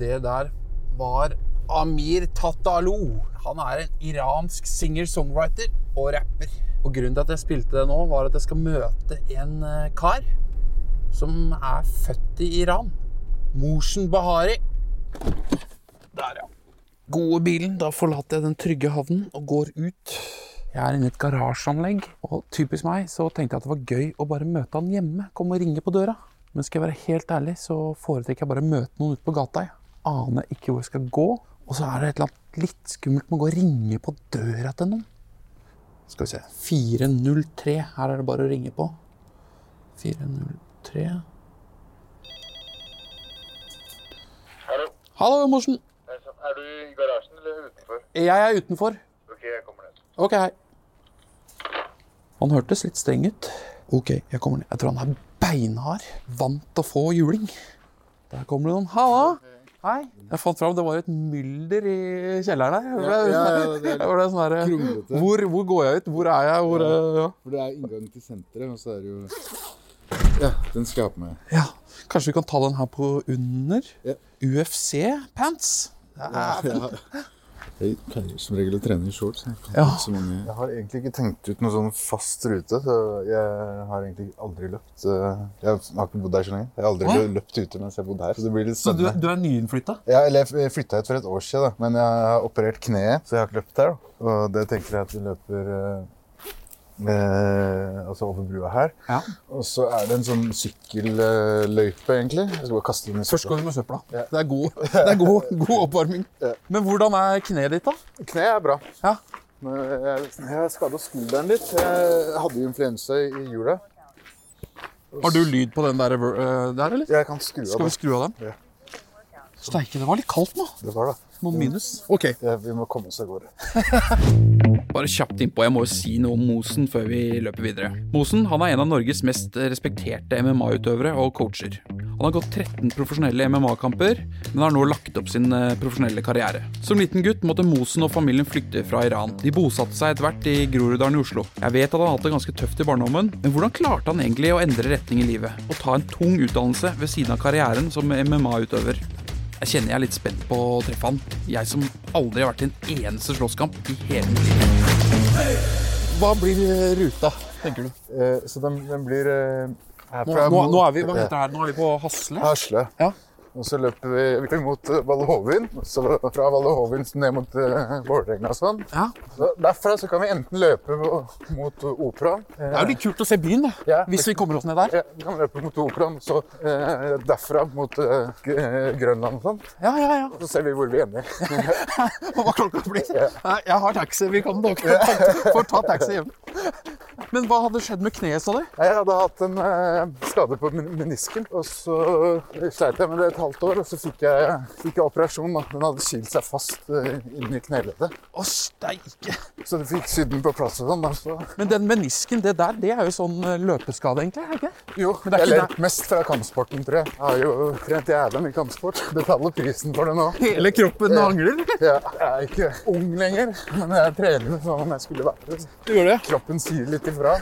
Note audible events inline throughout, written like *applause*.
Det der var Amir Tatalo. Han er en iransk singer-songwriter og rapper. Og Grunnen til at jeg spilte det nå, var at jeg skal møte en eh, kar som er født i Iran. Morsen Bahari. Der, ja. Gode bilen. Da forlater jeg den trygge havnen og går ut. Jeg er inne i et garasjeanlegg, og typisk meg så tenkte jeg at det var gøy å bare møte han hjemme. Komme og ringe på døra. Men skal jeg være helt ærlig, så foretrekker jeg bare å møte noen ute på gata. Jeg aner ikke hvor jeg skal gå. Og så er det et eller annet litt skummelt med å gå og ringe på døra til noen. Skal vi se 403. Her er det bare å ringe på. 403 Hallo. Hallo, Morsen. Er du i garasjen eller utenfor? Jeg er utenfor. Ok, jeg kommer ned. Ok, hei. Han hørtes litt streng ut. Ok, jeg kommer ned. Jeg tror han er beinhard. Vant å få juling. Der kommer det noen. Halla! Hei. Jeg fant fram, det var et mylder i kjelleren der. Ja, ja, ja, det er *laughs* sånn her, hvor, hvor går jeg ut? Hvor er jeg? Hvor, er- ja. For det er inngangen til senteret, og så er det jo Ja, den skal jeg ha på meg. ja. Kanskje vi kan ta den her på under? Ja. UFC-pants. Ja, ja. Jeg pleier som regel å trene i shorts. Jeg, Ja. mange... jeg har egentlig ikke tenkt ut noen sånn fast rute. Så jeg har egentlig aldri løpt eh, Jeg har ikke bodd her så lenge. Jeg har aldri Å, løpt ute mens jeg har bodd her. Så det blir litt Så du, du er nyinnflytta? Ja, eller jeg flytta ut for et år siden, da. men jeg har operert kneet, så jeg har ikke løpt her. Da. Og det tenker jeg at vi løper eh, eh, altså over brua her. Ja. Og så er det en sånn sykkelløype, egentlig. Jeg skal bare kaste den i Først går vi med søpla. Ja. Det er god, det er god, god *laughs* oppvarming. Ja. Men hvordan er kneet ditt, da? Kneet er bra. Ja. Men Jeg, jeg skada skulderen litt. Jeg hadde jo influensa i jula. Har du lyd på den der, øh, der eller? Jeg kan skru av Skal vi skru av den? Ja. Steike, det var litt kaldt nå. Det var det. Noen minus. Ok. Ja, vi må komme oss av gårde. *laughs* Bare kjapt innpå, jeg må jo si noe om Mosen før vi løper videre. Mosen han er en av Norges mest respekterte MMA-utøvere og coacher. Han har gått 13 profesjonelle MMA-kamper, men har nå lagt opp sin eh, profesjonelle karriere. Som liten gutt måtte Mosen og familien flykte fra Iran. De bosatte seg etter hvert i Groruddalen i Oslo. Jeg vet at han har hatt det ganske tøft i barndommen, men hvordan klarte han egentlig å endre retning i livet? Og ta en tung utdannelse ved siden av karrieren som MMA-utøver? Jeg kjenner jeg er litt spent på å treffe han. Jeg som aldri har vært i en eneste slåsskamp i hele mitt liv. Hva blir ruta, tenker du? Eh, så den, den blir eh, Nå, herfra nå, nå er vi hva heter det her? Nå er vi på Hasle. Hasle. Ja. Og så løper vi, mot eh, Valle Hovin. Så fra Valle Hovin ned mot uh, Vålerenga og sånn. Ja. Så derfra så kan vi enten løpe mot Operaen. Det er jo litt kult å se byen, da. Ja. Hvis vi kommer oss ned der. Ja, vi kan løpe mot Operaen, så eh, derfra mot eh, eh, Grønland og sånn. Ja, ja, ja. Så ser vi hvor vi ender. *laughs* Hva klokka blir. Ja. Jeg har taxi. Vi kan dere *laughs* får ta taxi hjem. Men hva hadde skjedd med kneet, sa du? Jeg hadde hatt en eh, skade på menisken, og så sleit jeg med det et halvt år. Og så fikk jeg, fikk jeg operasjon. Da. Den hadde kilt seg fast uh, inni kneleddet. Å, steike. Så du fikk sydd den på plass og sånn. så... Men den menisken, det der, det er jo sånn eh, løpeskade, egentlig? er det ikke? Jo, Men det er jeg ler mest fra kampsporten, tror jeg. Jeg har jo trent jævla mye kampsport. Betaler prisen for det nå. Hele kroppen angler? Ja, jeg er ikke ung lenger, men jeg trener sånn som jeg skulle være. Du gjør det? Kroppen sier litt ifra.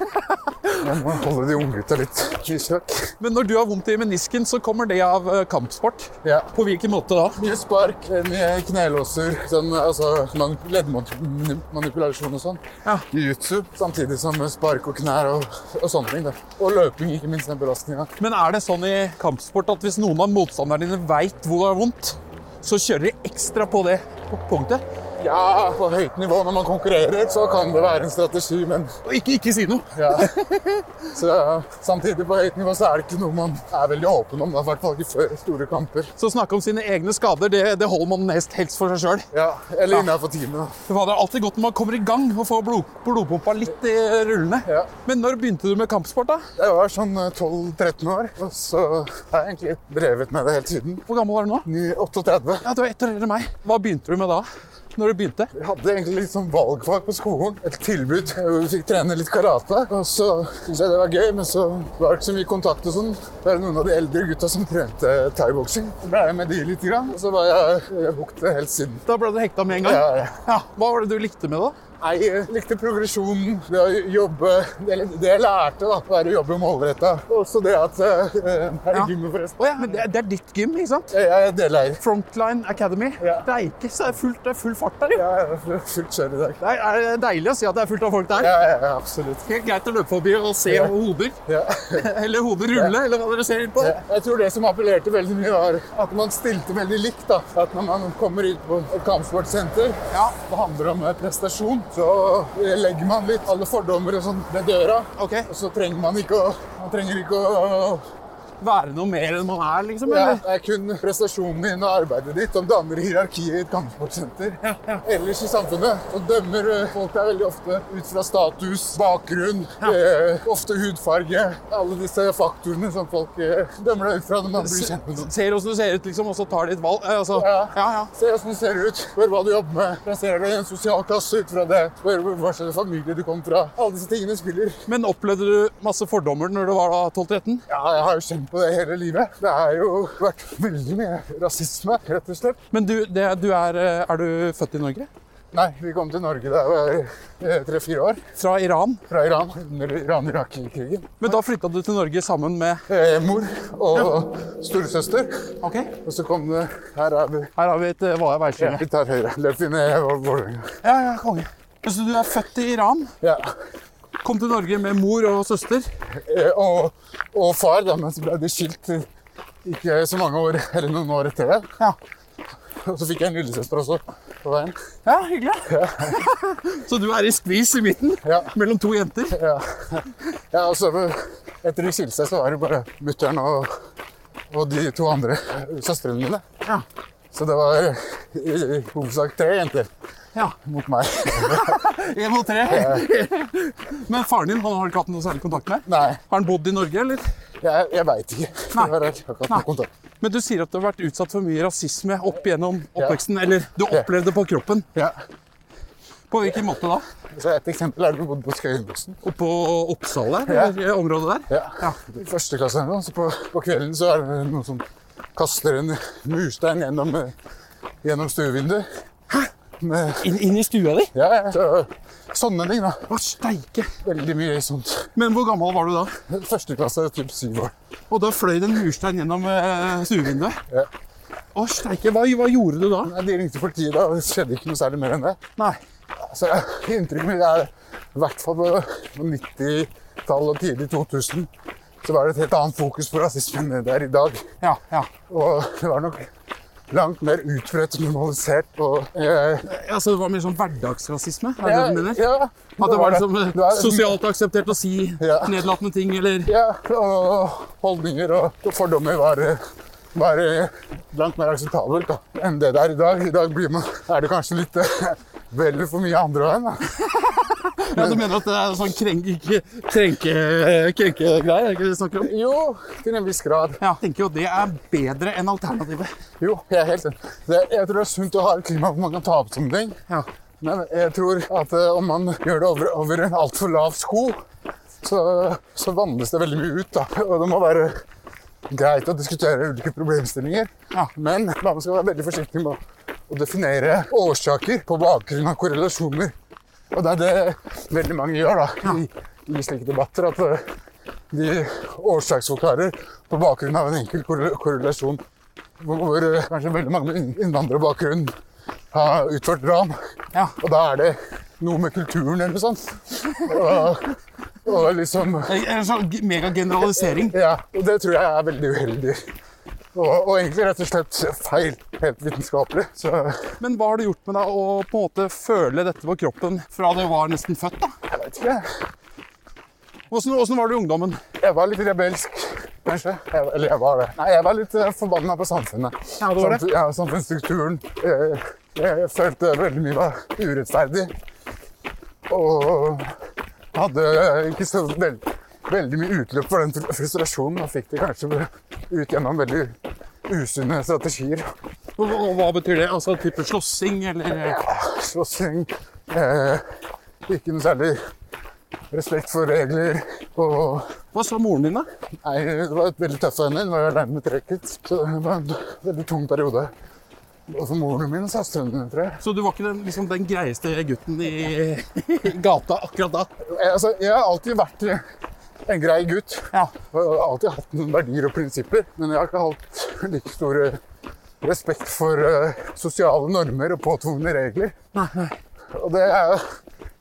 Jeg må holde de unggutta litt søk. Men når du har vondt i menisken, så kommer det av eh, kampsport. Ja. På hvilken måte da? Mye spark, mye knelåser, sånn, altså leddmanipulasjon og sånn. Ja. Jiu-jitsu, samtidig som spark og knær og, og sånne ting. Da. Og løping, ikke minst den belastninga. Men er det sånn i kampsport at hvis noen av motstanderne dine veit hvor det er vondt, så kjører de ekstra på det punktet? Ja, på høyt nivå når man konkurrerer, så kan det være en strategi, men Og ikke, ikke si noe. ja. *laughs* Så ja, samtidig på høyt nivå så er det ikke noe man er veldig åpen om, i hvert fall ikke før store kamper. Så å snakke om sine egne skader, det, det holder man nest helst for seg sjøl. Ja, eller innenfor teamet. da. Det er alltid godt når man kommer i gang og får blod, blodpumpa litt i rullene. Ja. Men når begynte du med kampsport, da? Jeg var sånn eh, 12-13 år, og så har jeg egentlig drevet med det hele tiden. Hvor gammel var du nå? Ny 38. Ja, Du er ett år eldre enn meg. Hva begynte du med da? Når du begynte? Vi hadde egentlig litt sånn valgfag på skolen. Et tilbud. hvor vi fikk trene litt karate. Og så syntes jeg det var gøy, men så var det ikke så mye kontakt og sånn. Det er noen av de eldre gutta som trente thaiboksing. Ble jeg med de litt, grann, og så var jeg hooked helt siden. Da ble du hekta med en gang? Ja, ja. Ja, Hva var det du likte med det? Jeg likte progresjonen, det å jobbe Det, det jeg lærte, da, var å jobbe målretta. Også det at eh, Her Ja. er gymmet, forresten. Oh, ja, men det, er- det er ditt gym, ikke sant? Jeg jeg deler. deleier. Frontline Academy. Ja. Det er så det er fullt, det er full fart der, jo. Ja, det er fullt kjør i dag. Det er, er deilig å si at det er fullt av folk der. Ja, ja, ja, absolutt. Helt greit å løpe forbi og se Ja. hoder. Ja. *laughs* Eller hoder rulle, eller hva dere ser på. Ja, Jeg tror det som appellerte veldig mye, var at man stilte veldig likt. da. At når man kommer ut på et kampsportsenter, Ja. det handler om eh, prestasjon, så legger man litt alle fordommer og sånn ved døra. Okay. Og så trenger man ikke å, man trenger ikke å Være noe mer enn man er, liksom? ja, Det er kun prestasjonen din og arbeidet ditt som danner hierarkiet i et kampsportsenter. Ja, ja. Ellers i samfunnet så dømmer eh, folk deg veldig ofte ut fra status, bakgrunn, eh, ofte hudfarge. Alle disse faktorene som folk eh, dømmer deg ut fra når man blir kjent med noen. Ser åssen du ser ut, liksom, og så tar de et valg. Eh, Altså, Ja. ja, ja. Se hvordan du ser ut, hør hva du jobber med, plasserer deg i en sosial klasse ut fra det, hør hva slags familie du kommer fra. Alle disse tingene spiller. Men opplevde du masse fordommer når du var 12-13? Ja, jeg har jo kjent på det hele livet. Det har jo vært veldig mye rasisme, rett og slett. Men du, det, du er, eh, er du født i Norge? Nei, vi kom til Norge da jeg var eh, tre-fire år, Fra Iran? fra Iran, under Iran-Irak-krigen. Men da flytta du til Norge sammen med Eh, mor og storesøster. Ok. Og så kom det Her er vi. Her har vi et eh, er veiskille. Vi tar høyre. Løp inn i Vålerenga. Ja, ja, konge. Så du er født i Iran, Ja. Kom til Norge med mor og søster. Eh, Og, og far, da, men så ble de skilt eh, ikke så mange år, eller noen år etter det. Ja. Og så fikk jeg en lillesøster også på veien. Ja, hyggelig. *laughs* så du er i skvis i midten Ja. mellom to jenter? Ja, ja og så etter de skilte seg, så var det bare mutter'n og, og de to andre søstrene mine. Ja. Så det var i, hovedsak tre jenter ja. mot meg. *laughs* Én mot tre. Men faren din han har du ikke hatt noe særlig kontakt med? Nei, Har han bodd i Norge, eller? jeg, jeg veit ikke. Nei. Jeg har ikke hatt noe kontakt. Men du sier at du har vært utsatt for mye rasisme opp gjennom oppveksten. Eller du opplevde det på kroppen. Ja. På hvilken måte da? Så et eksempel er at vi bodde på Skøyenbussen. Oppå Oppsal der? Ja. Området der? Ja. Ja. I første klasse så på, på kvelden så er det noe som kaster en murstein gjennom, eh, gjennom stuevinduet. Med, Inn, inn i stua di? ja, ja. Så, sånne ting, da. Å, steike. Veldig mye sånt. Men hvor gammel var du da? Første klasse, typ syv år. Og da fløy det en murstein gjennom eh, stuevinduet? Ja. Å, steike. Hva, hva gjorde du da? Nei, De ringte politiet da, og det skjedde ikke noe særlig mer enn det. Nei. Så inntrykket mitt er i hvert fall på på 90-tallet og tidlig 2000 så var det et helt annet fokus på rasisme enn det er i dag. Ja, ja. Og det var nok langt mer utbredt normalisert. Og, eh, Altså, det var mer sånn hverdagsrasisme? Er det det du mener? ja, At det var liksom eh, det var- sosialt akseptert å si Ja. nedlatende ting, eller Ja, og holdninger og fordommer var, var langt mer akseptabelt da, enn det det er i dag. I dag blir man, er det kanskje litt eh, vel for mye andre veien. da. *laughs* Ja, Du mener at det er sånn krenke, krenke, vi Er snakker om? Jo, til en viss grad. Ja, jeg tenker jo det er bedre enn alternativet. Jo, jeg er helt enig. Jeg tror det er sunt å ha et klima hvor man kan ta opp sånne ting. Ja. Men jeg tror at eh, om man gjør det over, over en altfor lav sko, så, så vannes det veldig mye ut. Da. Og det må være greit å diskutere ulike problemstillinger. Ja. Men man skal være veldig forsiktig med å definere årsaker på bakgrunn av korrelasjoner. Og det er det veldig mange gjør da, i, i slike debatter. At eh, de årsaksforklarer på bakgrunn av en enkel korrelasjon. Hvor, eh, kanskje veldig mange med innvandrerbakgrunn har utført ran. Ja. Og da er det noe med kulturen eller noe sånt. Og, og liksom En sånn megageneralisering. Ja, og det tror jeg er veldig uheldig. Og, og egentlig rett og slett feil, helt vitenskapelig. Så Men hva har det gjort med deg å på en måte føle dette på kroppen fra du var nesten født? da? jeg vet ikke. Hvordan, var du i ungdommen? Jeg var litt rebelsk, kanskje. Jeg, eller jeg var det. Nei, jeg var litt eh, forbanna på samfunnet. Ja, det var det. Samfunn- ja, samfunnsstrukturen. Jeg, jeg følte veldig mye var urettferdig. Og hadde ikke så veld, veldig mye utløp for den frustrasjonen. Og fikk det kanskje ut gjennom veldig usunne strategier. Hva, hva betyr det? Altså type slåssing, eller Slåssing. Eh, ikke noe særlig respekt for regler. Og Hva sa moren din, da? Nei, det var veldig tøft henne. Hun var alene med trekket. Så det var en veldig tung periode. Og for moren min og søsteren min, tror jeg. Så du var ikke den, liksom, den greieste gutten i, i *laughs* gata akkurat da? jeg. Altså, jeg har alltid vært en grei gutt. Ja. Jeg har alltid hatt noen verdier og prinsipper. Men jeg har ikke hatt like stor respekt for eh, sosiale normer og påtvungne regler. Nei, nei. Og det er,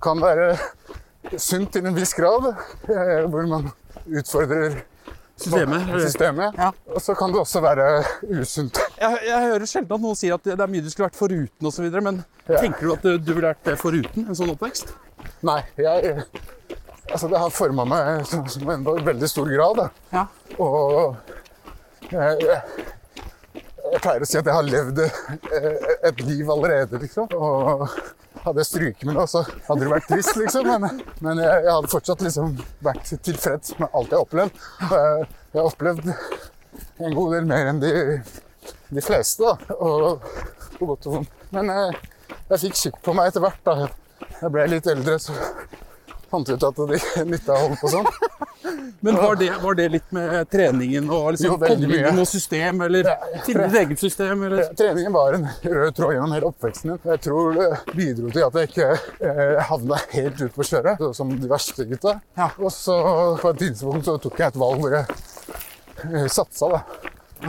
kan være sunt til en viss grad, eh, hvor man utfordrer Systemet, systemet. Ja. Og så kan det også være usunt. Jeg, jeg hører sjelden at noen sier at det er mye du skulle vært foruten osv., men Ja. tenker du at du, du ville vært det foruten en sånn oppvekst? Nei, jeg Altså, det har forma meg en veldig stor grad. Ja. Og jeg, jeg, jeg pleier å si at jeg har levd eh, et liv allerede, liksom. Og hadde jeg stryket med det, så hadde det vært trist, liksom. Men, men jeg, jeg hadde fortsatt liksom vært tilfreds med alt jeg har opplevd. Jeg, jeg har opplevd en god del mer enn de, de fleste, da. Og på godt og vondt. Men jeg, jeg fikk skikk på meg etter hvert. da. Jeg ble litt eldre, så fant ut at det *laughs* nytta å holde på sånn. Men var det, var det litt med treningen og liksom komme inn i noe system, eller finne ditt eget system, eller Treningen var en rød tråd gjennom hele oppveksten min. Jeg tror det bidro til at jeg ikke eh, havna helt ut på kjøret, som de verste gutta. Ja. Og så på et tidspunkt så tok jeg et valg hvor jeg eh, satsa, da.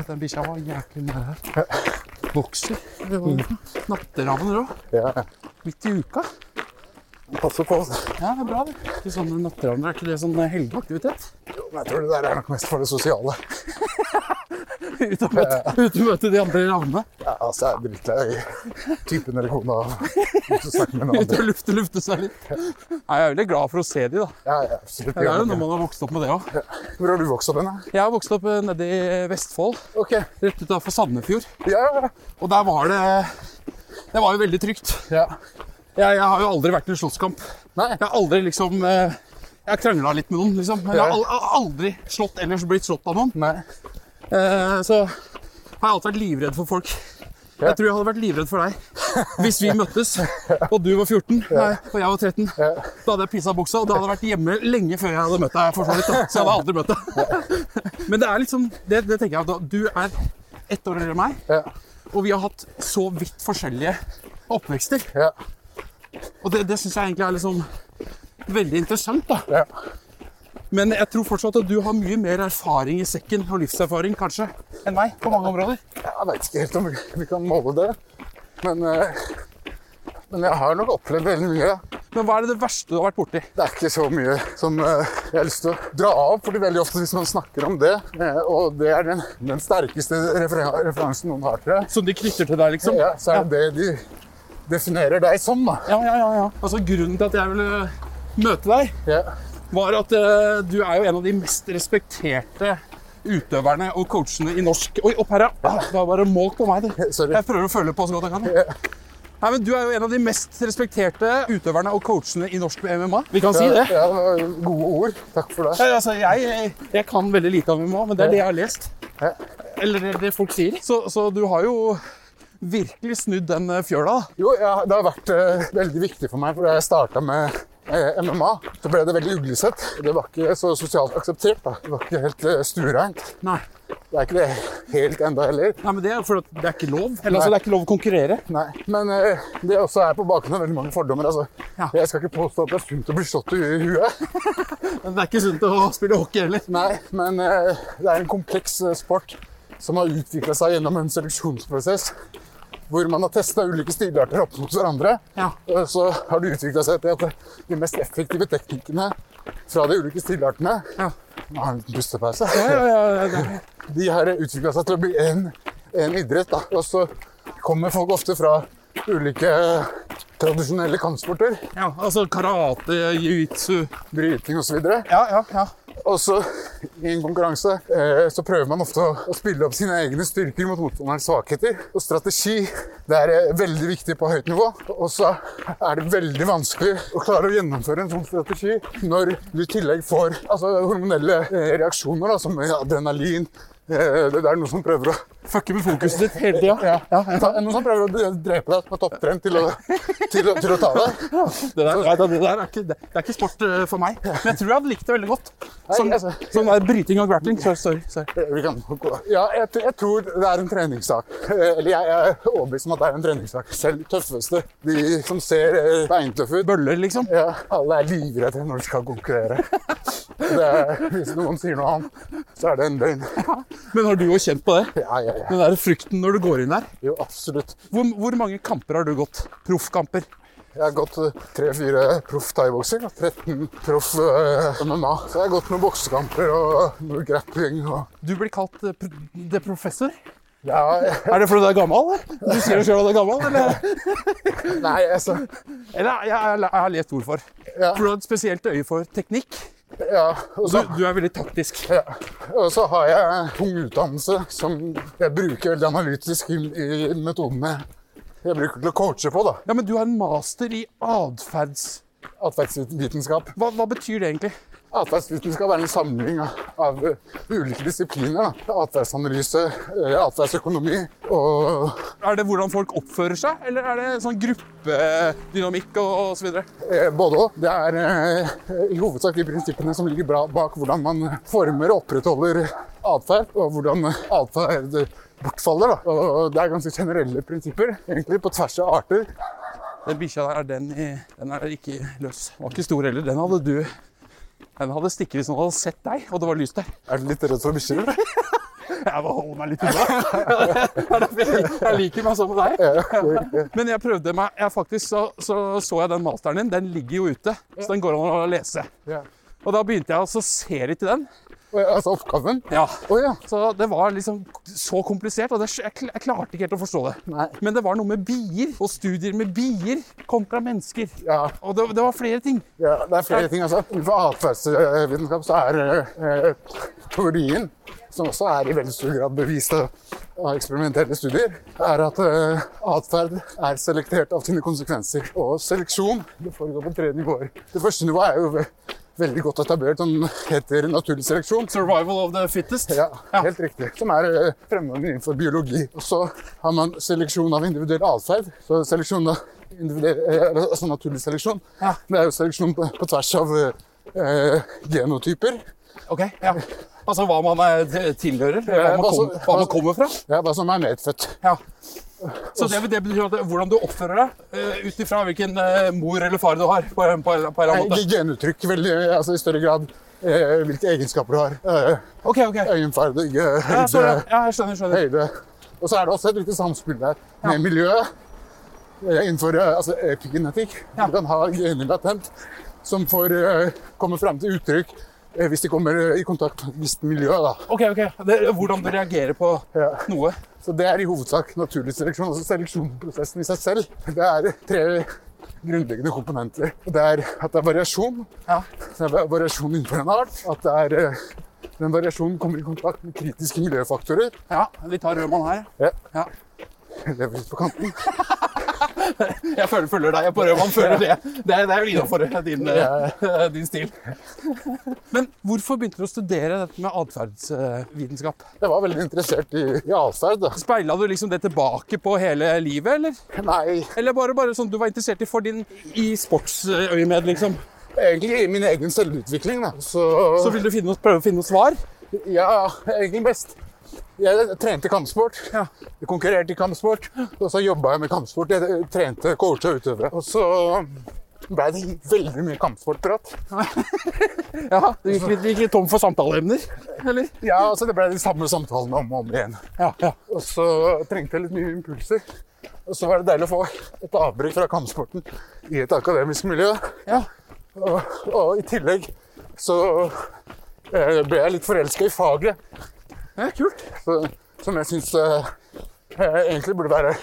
Den bikkja var jæklig nær her. Bokser. Det var Natteravner òg. Ja, Midt i uka. Passer på. Ja, det er bra, det. Ikke sånne natteravner, er ikke det sånn helgeaktivitet? Jo, men jeg tror det der er nok mest for det sosiale. *laughs* Ut og møte, møte de andre ravnene. Ja, altså, jeg er drittlei typen eller kona. Ut og lufte, lufte seg litt. Ja, Jeg er veldig glad for å se de, da. Ja, ja, absolutt. Det er jo når man har vokst opp med det òg. Hvor har du vokst opp hen? Jeg har vokst opp eh, nede i Vestfold, Okay. rett utenfor Sandefjord. Ja, ja, Og der var det Det var jo veldig trygt. ja. Jeg, jeg har jo aldri vært i en slåsskamp. Nei. Jeg har aldri liksom eh, Jeg har krangla litt med noen, liksom. Men jeg har al- al- aldri slått ellers blitt slått av noen. Nei. Eh, så har jeg alltid vært livredd for folk. Jeg tror jeg hadde vært livredd for deg hvis vi møttes, og du var 14 nei, og jeg var 13. Ja. Da hadde jeg pissa buksa, og da hadde jeg vært hjemme lenge før jeg hadde møtt deg. for så vidt. da. Så jeg hadde aldri møtt deg. Men det er liksom, det, det tenker jeg da- Du er ett år eldre enn meg, Ja. og vi har hatt så vidt forskjellige oppvekster. Ja. Og det, det syns jeg egentlig er liksom veldig interessant. da. ja. Men jeg tror fortsatt at du har mye mer erfaring i sekken og livserfaring kanskje enn meg på mange områder. Jeg veit ikke helt om vi, kan måle det. Men, eh, men jeg har nok opplevd veldig mye. Men hva er det, det verste du har vært borti? Det er ikke så mye som eh, jeg har lyst til å dra av, fordi veldig ofte hvis man snakker om det, eh, og det er den, den sterkeste refer referansen noen har til det Som de knytter til deg, liksom? ja, så er det det de definerer deg som. da. ja, ja, ja, ja. Altså, grunnen til at jeg ville møte deg, Ja. var at uh, du er jo en av de mest respekterte utøverne og coachene i norsk Oi, opp her, ja. Ah, Det var bare målt på meg. det. *laughs* Sorry. Jeg prøver å følge på så godt jeg kan. Nei, men Du er jo en av de mest respekterte utøverne og coachene i norsk MMA. Vi kan si det. Ja, gode ord. Takk for det. Ja, altså, jeg, jeg kan veldig lite om MMA, men det er det jeg har lest. Ja. Eller det, det folk sier. Så, så du har jo virkelig snudd den eh, fjøla. Jo, ja, det har vært uh, veldig viktig for meg, for da jeg starta med eh, MMA, så ble det veldig uglesett. Det var ikke så sosialt akseptert. da. Det var ikke helt uh, stuereint. Nei. Det er ikke det helt enda heller. Nei, men Det er fordi at det er ikke lov. Eller altså, det er ikke lov å konkurrere. Nei, Men uh, det også er på bakgrunn av veldig mange fordommer. altså. Ja. Jeg skal ikke påstå at det er sunt å bli slått i huet. *laughs* Men det er ikke sunt å spille hockey heller. Nei, men det er en kompleks sport som har utvikla seg gjennom en seleksjonsprosess. Hvor man har testa ulike stilarter opp mot hverandre. Ja. Og så har det utvikla seg til at de mest effektive teknikkene fra de ulike stilartene Ja. Nå har en liten pustepause. Ja, ja, ja, det *laughs* de har utvikla seg til å bli en, en idrett. Da. Og så kommer folk ofte fra ulike tradisjonelle kampsporter. Ja, altså karate, jiu-jitsu Bryting osv. Ja, ja, ja. og så i en konkurranse eh, så prøver man ofte å, spille opp sine egne styrker mot motstanderens svakheter. Og strategi det er eh, veldig viktig på høyt nivå. Og så er det veldig vanskelig å klare å gjennomføre en sånn strategi når du i tillegg får altså, hormonelle eh, reaksjoner, da, som adrenalin. Det er noe som prøver å Fucker med fokuset ditt hele tida. ja, Ja. Noen som prøver å drepe deg som er topptrent til til, til å ta deg. Det der, det der er, ikke, det, er ikke sport eh, for meg. Men jeg tror jeg hadde likt det veldig godt. Sånn, altså- sånn der bryting og grappling. Sorry, sorry. sorry. Ja, jeg, jeg tror det er en treningssak. Eh, Eller jeg er overbevist om at det er en treningssak. Selv tøffeste, de som ser eh, beintøffe ut Bøller, liksom. ja, Alle er livredde når de skal konkurrere. Det er, hvis noen sier noe annet, så er det en løgn. Men har du jo kjent på det? Ja, ja, ja. Den der frykten når du går inn der. Jo, absolutt. Hvor, hvor mange kamper har du gått? Proffkamper? Jeg har gått tre-fire proff thaiboksing og 13 proff eh, MMA. Så jeg har gått noen boksekamper og noe grappling og Du blir kalt eh, The Professor. Ja, Er det fordi du er gammel? eller? Du sier jo sjøl at du er gammel? Eller, nei, altså eller jeg, jeg, jeg har lest ord for. Ja. For du har et spesielt øye for teknikk. Ja, og Du, du er veldig taktisk. Ja. Og så har jeg tung utdannelse som jeg bruker veldig analytisk i, i metodene jeg bruker til å coache på. da. Ja, Men du har en master i atferds... Atferdsvitenskap. Hva, hva betyr det egentlig? Atferdsvitenskap være en samling av, av ulike disipliner. Atferdsanalyse, eh, atferdsøkonomi og Er det hvordan folk oppfører seg, eller er det sånn gruppedynamikk og, videre? eh, både òg. Det er eh, i hovedsak de prinsippene som ligger bak hvordan man former og opprettholder atferd, og hvordan atferd bortfaller. da. Og det er ganske generelle prinsipper, egentlig, på tvers av arter. Den bikkja der, er den, den er ikke løs. Den var ikke stor heller. Den hadde du Den hadde stikket hvis han hadde sett deg, og det var lys der. Er du litt redd for bikkjer? *laughs* Jeg må holde meg litt unna. *laughs* Jeg, jeg liker meg sånn med deg. Men jeg prøvde meg jeg faktisk så, så så jeg den masteren din. Den ligger jo ute, så den går an å lese. Og da begynte jeg å se litt i den. Altså oppgaven? Ja. Oh, ja. Så det var liksom så komplisert, og det, jeg, klarte ikke helt å forstå det. Nei. Men det var noe med bier, og studier med bier kontra mennesker. Ja, Og det, det var flere ting. ja, det er flere ting. altså. Innenfor atferdsvitenskap så er eh, teorien, som også er i veldig stor grad bevist av eksperimentelle studier, er at uh, atferd er selektert av sine konsekvenser. Og seleksjon det foregår på tre nivåer. Det første nivået er jo veldig godt etablert, som heter naturlig seleksjon. Survival of the fittest. Ja, helt riktig. Som er eh, fremgangen innenfor biologi. Og så har man seleksjon av individuell atferd. Så seleksjon av eh, altså naturlig seleksjon. Ja. Det er jo seleksjon på, på tvers av eh, genotyper. Ok, ja. Altså hva man er, tilhører, hva man, kom, hva man kommer fra. Ja, hva som er medfødt. Ja. Så det, det betyr at hvordan du oppfører deg, uh, ut ifra hvilken eh, mor eller far du har. på, en- på, en- på en eller annen måte. genuttrykk veldig, altså i større grad eh, hvilke egenskaper du har. Eh, Ok, ok. Øyenferd, Ja, så, ja, jeg skjønner, skjønner. høyde. Og så er det også et viktig samspill der med miljøet. Eh, Innenfor eh, altså, epigenetikk. Ja. Du kan ha gener latent som får komme frem til uttrykk hvis de kommer eh, i kontakt med et visst miljø. Da. Ok, ok. Det, hvordan du reagerer på Ja. noe. Så det er i hovedsak naturlig seleksjon. Altså seleksjonsprosessen i seg selv. Det er tre grunnleggende komponenter. Det er at det er variasjon. Ja. Det er variasjon innenfor en art. At det er, eh, den variasjonen kommer i kontakt med kritiske miljøfaktorer. Ja, vi tar rødmann her. Ja. Ja. *laughs* Lever litt på kanten. *laughs* Jeg føler, følger deg Jeg på rødmann, føler det. Det er, det er jo innafor din, eh, din stil. Men hvorfor begynte du å studere dette med atferdsvitenskap? Jeg var veldig interessert i, i atferd. Speila du liksom det tilbake på hele livet, eller? Nei, Eller bare, bare sånn du var interessert i for din i sportsøyemed, liksom? egentlig i min egen selvutvikling. da. Så, Så vil du finne, prøve å finne noe svar? ja, egentlig best. Jeg trente kampsport. Ja. Jeg konkurrerte i kampsport. Og så jobba jeg med kampsport. Jeg trente, coacha utøvere. Og så ble det veldig mye kampsportprat. *laughs* Ja, Du gikk litt, gikk litt tom for samtaleemner? Eller? Ja, altså Det ble de samme samtalene om og om igjen. Ja, ja. Og så trengte jeg litt mye impulser. Og så var det deilig å få et avbrekk fra kampsporten i et akademisk miljø. ja. Og, og i tillegg så eh, ble jeg litt forelska i faget. Ja, kult. Så, som jeg syns egentlig burde være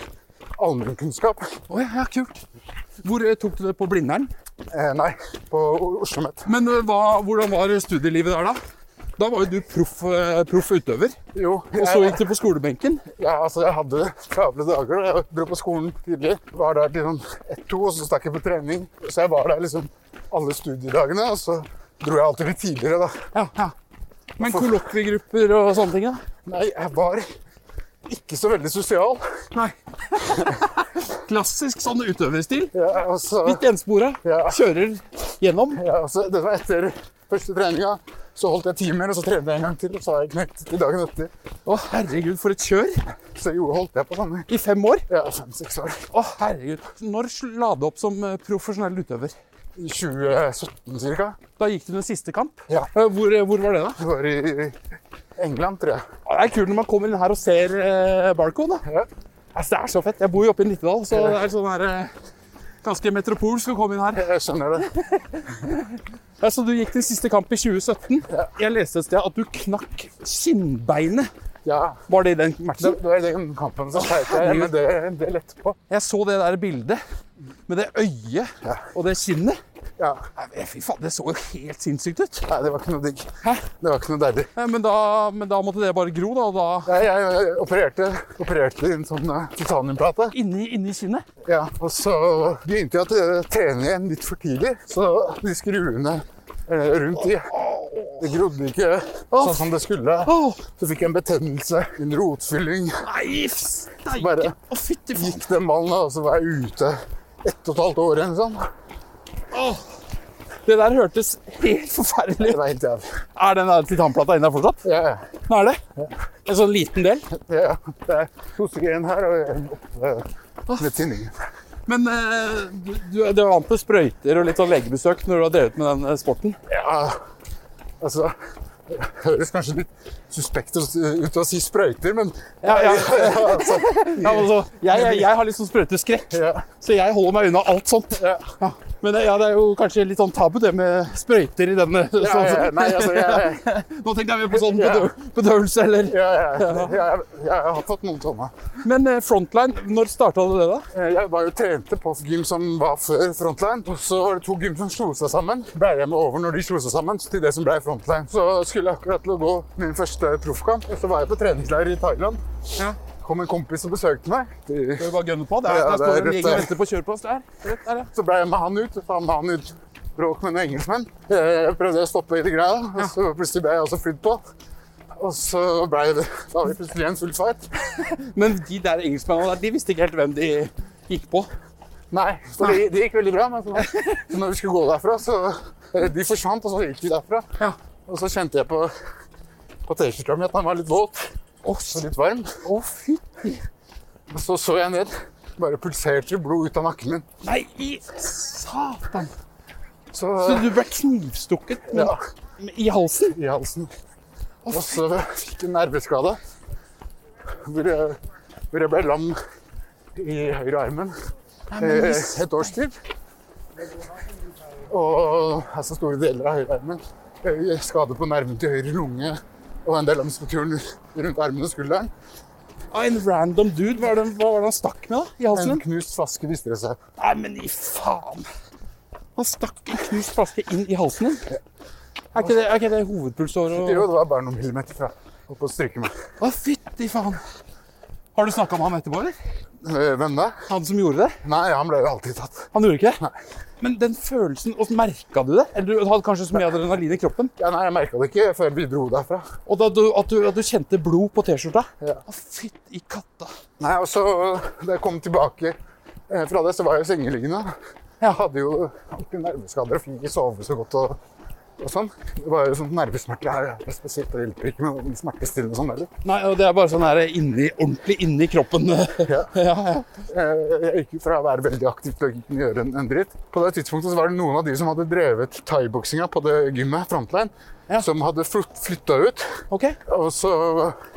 allmennkunnskap. Å ja, ja, kult. Hvor eh, tok du det på Blindern? Eh, nei, på Oslo Met. Men uh, hva, hvordan var studielivet der, da? Da var jo du proff, eh, proff utøver. Jo, Og så gikk du på skolebenken. Ja, altså jeg hadde travle dager. Jeg dro på skolen tidlig. Var der til sånn ett-to, og så stakk jeg på trening. Så jeg var der liksom alle studiedagene, og så dro jeg alltid litt tidligere, da. Ja, ja. Men kollokviegrupper og sånne ting, da? Nei, jeg var ikke så veldig sosial. Nei. *laughs* Klassisk sånn utøverstil. Ja, altså, Litt enspora. Ja. Kjører gjennom. ja, altså, det var etter første treninga. Så holdt jeg timer, og så trente jeg en gang til, og så har jeg knekt til dagen etter. Å, herregud, for et kjør. Så jo, holdt jeg på sånn i I fem år. ja, fem-seks år. Å, herregud. Når la du opp som eh, profesjonell utøver? I 2017 cirka. Da gikk du den siste kamp. Ja. Hvor, eh, hvor var det, da? Det var i England, tror jeg. Det er kult når man kommer inn her og ser eh, Barcode. Ja. Altså, det er så fett. Jeg bor jo oppe i Nittedal, så det er sånn her eh, Ganske metropolsk å komme inn her. Jeg skjønner det. *laughs* Ja, så du gikk din siste kamp i 2017. Ja. Jeg leste et sted at du knakk kinnbeinet. Ja, Var det i den det, matchen? det var i den kampen så sleit jeg men det det lette på. Jeg så det der bildet med det øyet Ja. og det kinnet. Ja, Nei, Fy faen, det så jo helt sinnssykt ut. Nei, det var ikke noe digg. Hæ? Det var ikke noe deilig. Men da, men da måtte det bare gro, da. Da Nei, jeg, jeg opererte, opererte en sånn uh, titaniumplate. inni, inni kinnet. Ja, og så begynte jeg å trene igjen litt for tidlig. Så de skruene uh, rundt i Det grodde ikke sånn som det skulle. Så fikk jeg en betennelse, en rotfylling. nei, steike! Bare-. Gikk den ballen, og så var jeg ute ett og et halvt år igjen, sånt. Åh. Det der hørtes helt forferdelig ut. Er den der titanplata inne der fortsatt? Ja, ja. Nå er det. En sånn liten del. ja. Det er to stykker igjen her, og en oppe ved tinningen. Men eh, du, du, er vant til sprøyter og litt sånn legebesøk når du har drevet med den eh, sporten? Ja, altså det høres kanskje litt suspekt ut å si sprøyter, men Ja, ja. *laughs* altså, Ja, altså, jeg, jeg, jeg har litt sånn sprøyteskrekk, ja, så jeg holder meg unna alt sånt. Men ja, det er jo kanskje litt sånn tabu det med sprøyter i denne. Ja, sånn- ja, nei, altså, jeg, *laughs* Nå tenkte jeg mer på sånn bedøv, bedøvelse eller ja, ja, jeg, jeg, jeg har fått noen sånne. Men eh, Frontline, når starta du det, da? Eh, Jeg var jo trente på gym som var før Frontline, og så var det to gym som slo seg sammen. Ble jeg med over når de slo seg sammen til det som ble Frontline. Så skulle jeg akkurat til å gå min første proffkamp, og så var jeg på treningsleir i Thailand. Kom en kompis og besøkte meg. De- Skal vi bare gønne på? Der, Ja, der står det en gjeng og venter på kjøreplass. Der. Rett der, ja. Så ble jeg med han ut, så med han ut bråk med noen engelskmenn. Jeg prøvde å stoppe i det greia, og så plutselig ble jeg også flydd på. Og så ble det, da var det plutselig en full fight. Men de der engelskmennene der, de visste ikke helt hvem de gikk på. Nei, for det, de gikk veldig bra. Men så, når vi skulle gå derfra, så eh, De forsvant, og så gikk vi derfra. Ja. Og så kjente jeg på, på T-skjorta mi at den var litt våt Å, og litt varm. Å, fytti. Og så så jeg ned. Bare pulserte blod ut av nakken min. Nei, i satan. Så, Så du ble knivstukket ja, i halsen? i halsen. Og så fikk jeg en nerveskade. Hvor jeg, hvor jeg ble lam i høyre armen eh, et års tid. Og altså store deler av høyre armen. Skade på nerven til høyre lunge og en del av muskulaturen rundt armen og skulderen. Av en random dude. Hva var det, hva var det han stakk med da, i halsen? En knust flaske viste det seg. Nei, men i faen. Han stakk en knust flaske inn i halsen din. Er ikke det, er ikke det hovedpulsåret? og- Jo, det var bare noen millimeter fra opp å stryke meg. Å, fytti faen. Har du snakka med han etterpå, eller? Eh, Hvem da? Han som gjorde det? Nei, han ble jo alltid tatt. Han gjorde ikke det? Nei. Men den følelsen, og merka du det? Eller du hadde kanskje så mye adrenalin i kroppen? Ja, nei, jeg merka det ikke før vi dro derfra. Og da du, at, du, at du kjente blod på T-skjorta? Ja. Å, fytti katta. Nei, og så da jeg kom tilbake eh, fra det, så var jeg sengeliggende. Jeg hadde jo nerveskader og fikk ikke sove så godt og, og sånn. Det var jo sånn nervesmerter her. Det spesielt, det hjelper ikke med smertestillende og sånn heller. Nei, og det er bare sånn her inni, ordentlig inni kroppen. Ja. *laughs* ja, ja. Jeg gikk fra å være veldig aktiv til å ikke gjøre en, en dritt. På det tidspunktet så var det noen av de som hadde drevet thaiboksinga på det gymmet, Frontline, Ja. som hadde flytta ut. Okay. Og så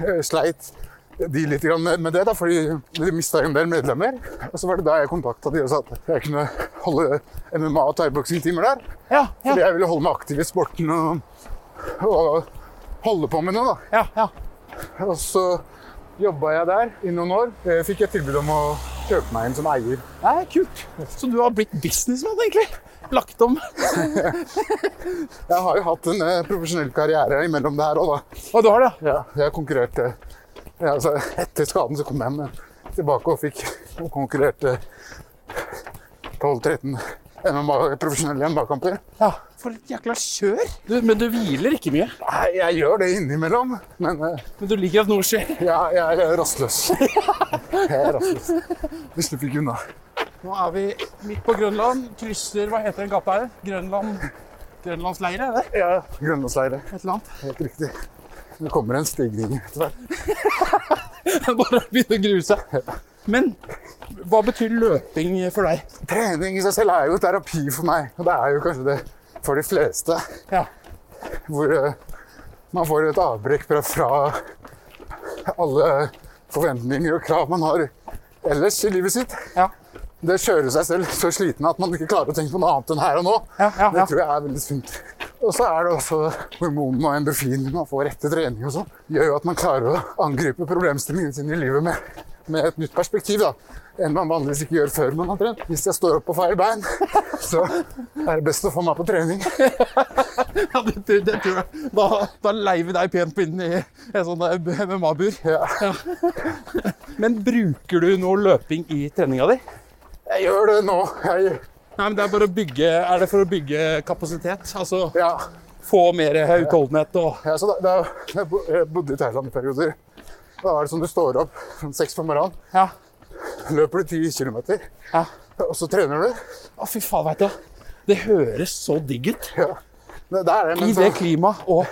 eh, sleit de litt med med det, da, fordi de mista en del medlemmer. Og så var det da jeg kontakta de og sa at jeg kunne holde MMA- og thaiboksingtimer der. Ja, Fordi jeg ville holde meg aktiv i sporten og, og holde på med noe. da. ja, ja. Og så jobba jeg der i noen år. Jeg Fikk jeg tilbud om å kjøpe meg inn som eier. Nei, kult. Så du har blitt businessmann, egentlig? Lagt om. *laughs* Jeg har jo hatt en eh, profesjonell karriere imellom det her òg, da. Og du har det? Ja, jeg konkurrerte ja, altså, Etter skaden så kom jeg med tilbake og fikk og konkurrerte 12-13 MMA profesjonelle MMA-kamper. Ja. For et jækla kjør. Du, men du hviler ikke mye. Nei, Jeg gjør det innimellom, men uh, Men du liker at noe skjer. ja, jeg er rastløs. *laughs* Jeg er rastløs. Vi slipper ikke unna. Nå er vi midt på Grønland. Krysser Hva heter den gata her? Grønland Grønlandsleire, er det? Ja, Grønlandsleire. Et eller annet. Helt riktig. Det kommer en stigning etter hvert. *laughs* Bare begynne å grue seg. Men hva betyr løping for deg? Trening i seg selv er jo terapi for meg, og det er jo kanskje det for de fleste. Ja. Hvor uh, man får et avbrekk fra, alle forventninger og krav man har ellers i livet sitt. Ja. Det kjører seg selv så sliten at man ikke klarer å tenke på noe annet enn her og nå. Ja, ja, Det tror jeg er veldig sunt. Og så er det også hormonene og endorfinene man får etter trening og sånn. Gjør jo at man klarer å angripe problemstillingene sine i livet med, med et nytt perspektiv. da. Enn man vanligvis ikke gjør før man har trent. Hvis jeg står opp på feil bein, *laughs* så er det best å få meg på trening. *laughs* Ja, det, det, det tror jeg. Da, da leier vi deg pent inn i en sånn MMA-bur. Ja. Men bruker du noe løping i treninga di? Jeg gjør det nå. Jeg, Nei, men det er bare å bygge Er det for å bygge kapasitet? Altså ja, få mer utholdenhet og ja, så da, da, jeg bodde i Thailand i perioder. Da er det sånn du står opp sånn seks på morgenen, Ja. løper du ti kilometer, ja. og så trener du. Å, fy faen, veit du. Det høres så digg ut. Ja. Det, det det, I det klimaet og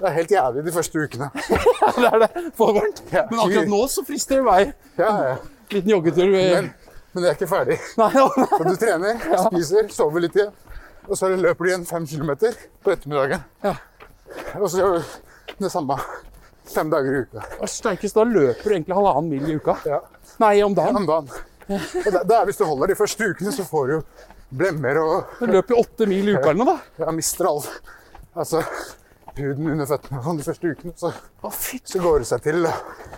det er helt jævlig de første ukene. *laughs* Det er det. For varmt. Men akkurat nå så frister det vei. Ja, ja. Liten joggetur. Men, men jeg er ikke ferdig. *laughs* Nei, ja. Så du trener, spiser, sover litt igjen. Og så løper du igjen fem kilometer på ettermiddagen. Ja. Og så gjør du det samme fem dager i uka. Sterkest, da løper du egentlig halvannen mil i uka. Ja, Nei, om dagen. om dagen. Og det, det er hvis du holder de første ukene, så får du blemmer og Du løper jo åtte mil i uka eller noe, da. ja, mister all altså, huden under føttene sånn de første ukene. Så, Å, så går det seg til.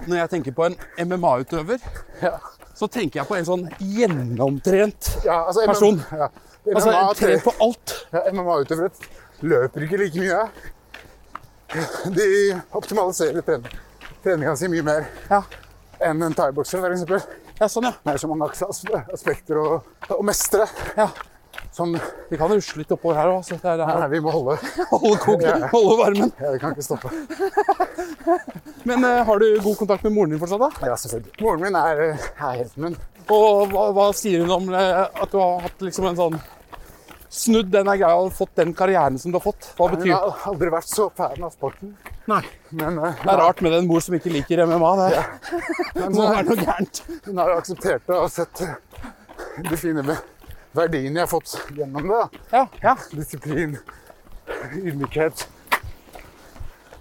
Når jeg tenker på en MMA-utøver, Ja, så tenker jeg på en sånn gjennomtrent ja altså Person. Ja, Altså trent på alt. ja, MMA-utøvere løper ikke like mye. De optimaliserer tren treninga si mye mer Ja, enn en thaibokser, f.eks. ja sånn, ja. Det er så mange aspekter å, å mestre ja. Som Vi kan rusle litt oppover her òg. Er nei, vi må holde. *laughs* Holde koken, holde varmen. Ja, vi kan ikke stoppe. *laughs* Men uh, har du god kontakt med moren din fortsatt, da? Ja, selvfølgelig. Moren min er, er helten min. Og hva, hva sier hun om eh, at du har hatt liksom en sånn Snudd denne greia og fått den karrieren som du har fått? Hva betyr det? har aldri vært så fan av sporten. Nei. Men, uh, Det er rart med en mor som ikke liker MMA. Det *laughs* men må være noe gærent. hun har akseptert det og sett det fine ve- verdiene jeg har fått gjennom det. Ja, ja. Disiplin, ydmykhet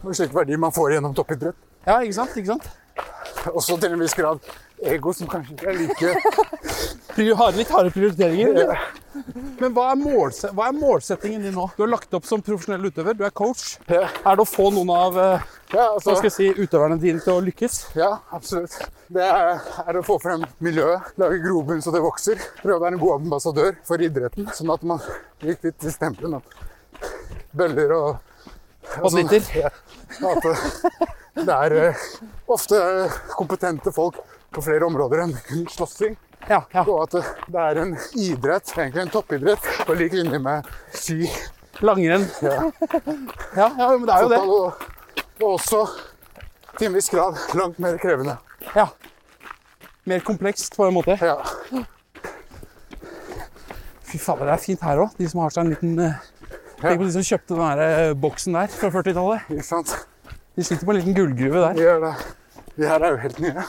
og slike verdier man får gjennom toppidrett. ja, ikke sant? Ikke sant? Også til en viss grad ego, som kanskje ikke er like *laughs* Du har litt harde prioriteringer. Men hva er, hva er målsettingen din nå? Du har lagt opp som profesjonell utøver, du er coach. Ja, Er det å få noen av eh, ja, altså, si, utøverne dine til å lykkes? ja absolutt. Det er, er å få frem miljøet, lage grobunn så det vokser. Prøve å være en god ambassadør for idretten, sånn at man gikk litt til stempelen at Bøller og Og snitter? Ja, at det, det er eh, ofte kompetente folk på flere områder enn kun slåssing. Ja, ja. Og at det, er en idrett, egentlig en toppidrett, på lik linje med ski, Langrenn. ja, *laughs* Ja, ja, men det er jo det. og, og også til en viss grad langt mer krevende. Ja. Mer komplekst på en måte. Ja, Fy fader, det er fint her òg. De som har seg en liten eh, Tenk på de som kjøpte den der eh, boksen der fra 40-tallet. ikke sant? De sitter på en liten gullgruve der. De, det. De her er jo helt nye.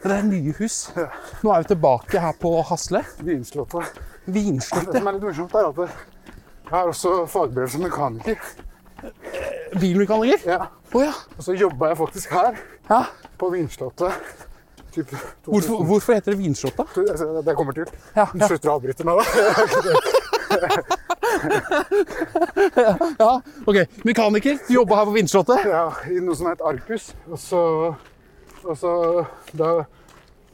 Det er nye hus. Nå er vi tilbake her på Hasle. Vinslottet. Vinslottet. Det som er litt morsomt, er at jeg har også fagbrev som mekaniker. Bilmekaniker. Ja. Oh, ja. Og så jobba jeg faktisk her, ja. på Vinslottet. Hvorfor, hvorfor heter det Vinslottet? Det det kommer til. Ja, Du slutter å avbryte nå, da. *laughs* Ja, ok. Mekaniker. Du jobba her på Vinslottet? Ja, i noe som het Arcus. Og så, og så da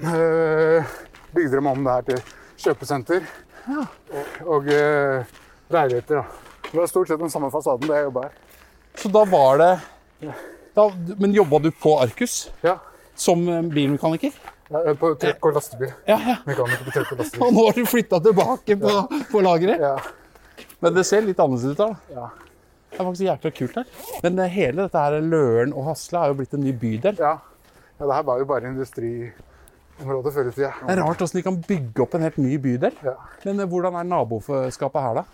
øh, bygde de om det her til kjøpesenter. Og øh, leiligheter. da. Det var stort sett den samme fasaden da jeg jobba her. Så da var det da, Men jobba du på Arcus Ja, som eh, bilmekaniker? ja, på trekk og lastebil. Ja, ja. Mekaniker på trekk og lastebil. *laughs* Og nå har du flytta tilbake på, på lageret? Ja, Men det ser litt annerledes ut her, da. ja. Det er faktisk jækla kult her. Men hele dette her Løren og Hasle har jo blitt en ny bydel. ja. Ja det her var jo bare industriområdet før i tida. Det er rart hvordan de kan bygge opp en helt ny bydel. Ja. Men eh, hvordan er naboskapet her, da?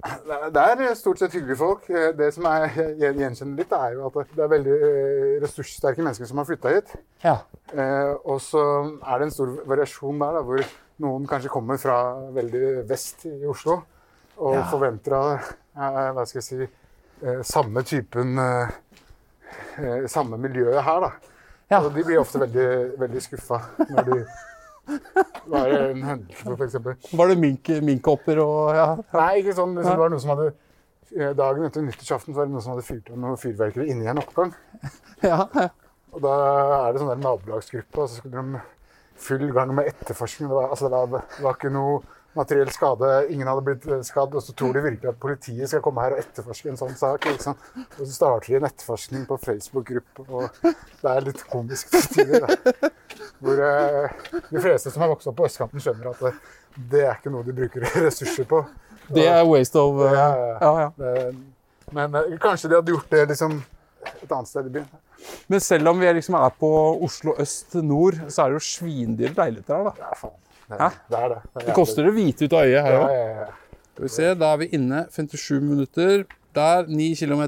Det er- er stort sett hyggelige folk. Eh, Det som er *laughs* gjen- gjenkjenner litt, er jo at det er veldig eh, ressurssterke mennesker som har flytta hit. Ja. Eh, og så er det en stor variasjon der, da, hvor noen kanskje kommer fra veldig vest i Oslo og Ja. forventer eh, hva skal jeg si, eh, samme typen eh, eh, Samme miljøet her, da. Ja. Og de blir ofte veldig, veldig skuffa når de var en hendelse, eksempel? Var det mink, minkhopper og ja. Nei, ikke sånn. Det var noe som hadde eh, Dagen etter nyttårsaften var det noen som hadde fyrt av noe fyrverkeri inni en oppgang. ja. ja. Og da er det sånn der nabolagsgruppe, og så skulle de full gang med etterforskning. Det var, altså, det var, det var ikke noe materiell skade, ingen hadde blitt eh, skadd, og så tror de virkelig at politiet skal komme her og etterforske en sånn sak. Liksom. Og så starter de en etterforskning på Facebook-gruppe, og det er litt komisk til tider. da. Hvor eh, de fleste som har vokst opp på østkanten, skjønner at det, det er ikke noe de bruker ressurser på. Det er waste of uh, Ja, ja. ja. Det- Men eh, kanskje de hadde gjort det liksom et annet sted i byen. Men selv om vi liksom er på Oslo øst nord, så er det jo svindyre leiligheter her, da. Ja, faen. Det, Hæ? det er det. det, er Det koster å hvite ut av øyet her Ja, òg. ja, ja. Skal vi se, da er vi inne 57 minutter. Der, 9 km.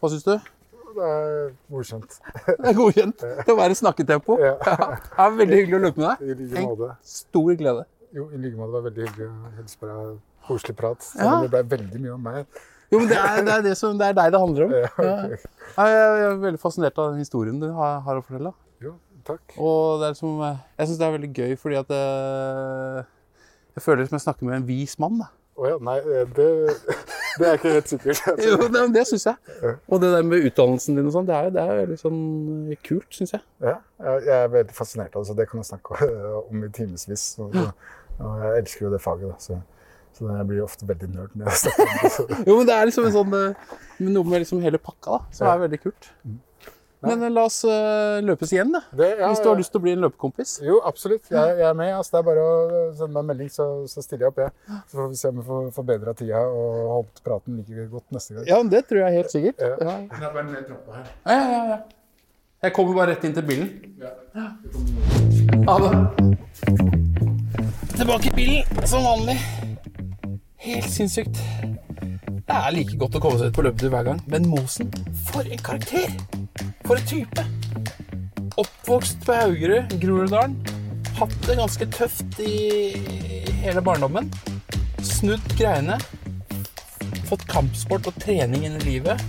Hva syns du? *laughs* Det er godkjent. Det er godkjent. Det var et snakketempo. Ja. Det er veldig hyggelig å løpe med deg. I like måte. Stor glede. Jo, i like måte. Det var veldig hyggelig å hilse på deg. Koselig prat. Selv Ja. om det ble veldig mye om meg. Jo, men det er, det er, det som, det er deg det handler om. *laughs* Ja, okay. Ja, Jeg er veldig fascinert av den historien du har, har å fortelle. Takk. Og det er liksom, jeg syns det er veldig gøy fordi at eh, jeg føler som jeg snakker med en vis mann. da. Å ja, nei, eh, det, det er ikke helt sikkert. *laughs* Jo, det, det syns jeg. Og det der med utdannelsen din og sånn, det er, det er veldig sånn eh, kult, syns jeg. Ja, jeg jeg er veldig fascinert av det, så det kan jeg snakke om i timevis. Og, og jeg elsker jo det faget, da. Så, så jeg blir ofte veldig nerd når jeg snakker om det. *laughs* Jo, men det er liksom en sånn noe med liksom hele pakka, da, som er veldig kult. Men eh, la oss eh, løpes igjen, da. Det, ja, Hvis du har ja. lyst til å bli en løpekompis. Jo, absolutt. Jeg, jeg er med. Altså, det er bare å sende meg en melding, så, så stiller jeg opp, jeg. Så får vi se om vi får forbedra tida og holdt praten like godt neste gang. Ja, det tror jeg helt sikkert. Ja. Ja. Det er bare en trappe her. Ja, ja, ja. Jeg kommer bare rett inn til bilen. Ja. Ha det. Tilbake i bilen, som vanlig. Helt sinnssykt. Det er like godt å komme seg ut på løpetur hver gang. Men Mosen, for en karakter! For en type! Oppvokst på Haugerud, Groruddalen. Hatt det ganske tøft i hele barndommen. Snudd greiene. Fått kampsport og trening inn i livet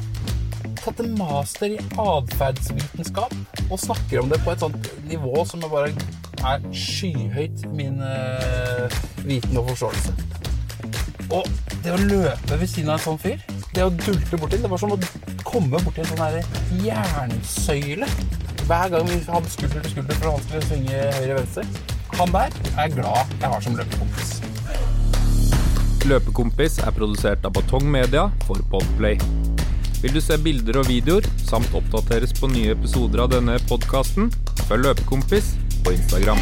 tatt en master i atferdsvitenskap og snakker om det på et sånt nivå som er bare er skyhøyt min uh, viten og forståelse. Og det å løpe ved siden av en sånn fyr, det å dulte borti, det var som å komme borti en sånn jernsøyle. Hver gang vi hadde skulder til skulder for vanskelig svinge høyre-venstre. Han der er glad jeg har som løpekompis. Løpekompis er produsert av Batong Media for Podplay. Vil du se bilder og videoer, samt oppdateres på nye episoder av denne podkasten, følg Løpekompis på Instagram.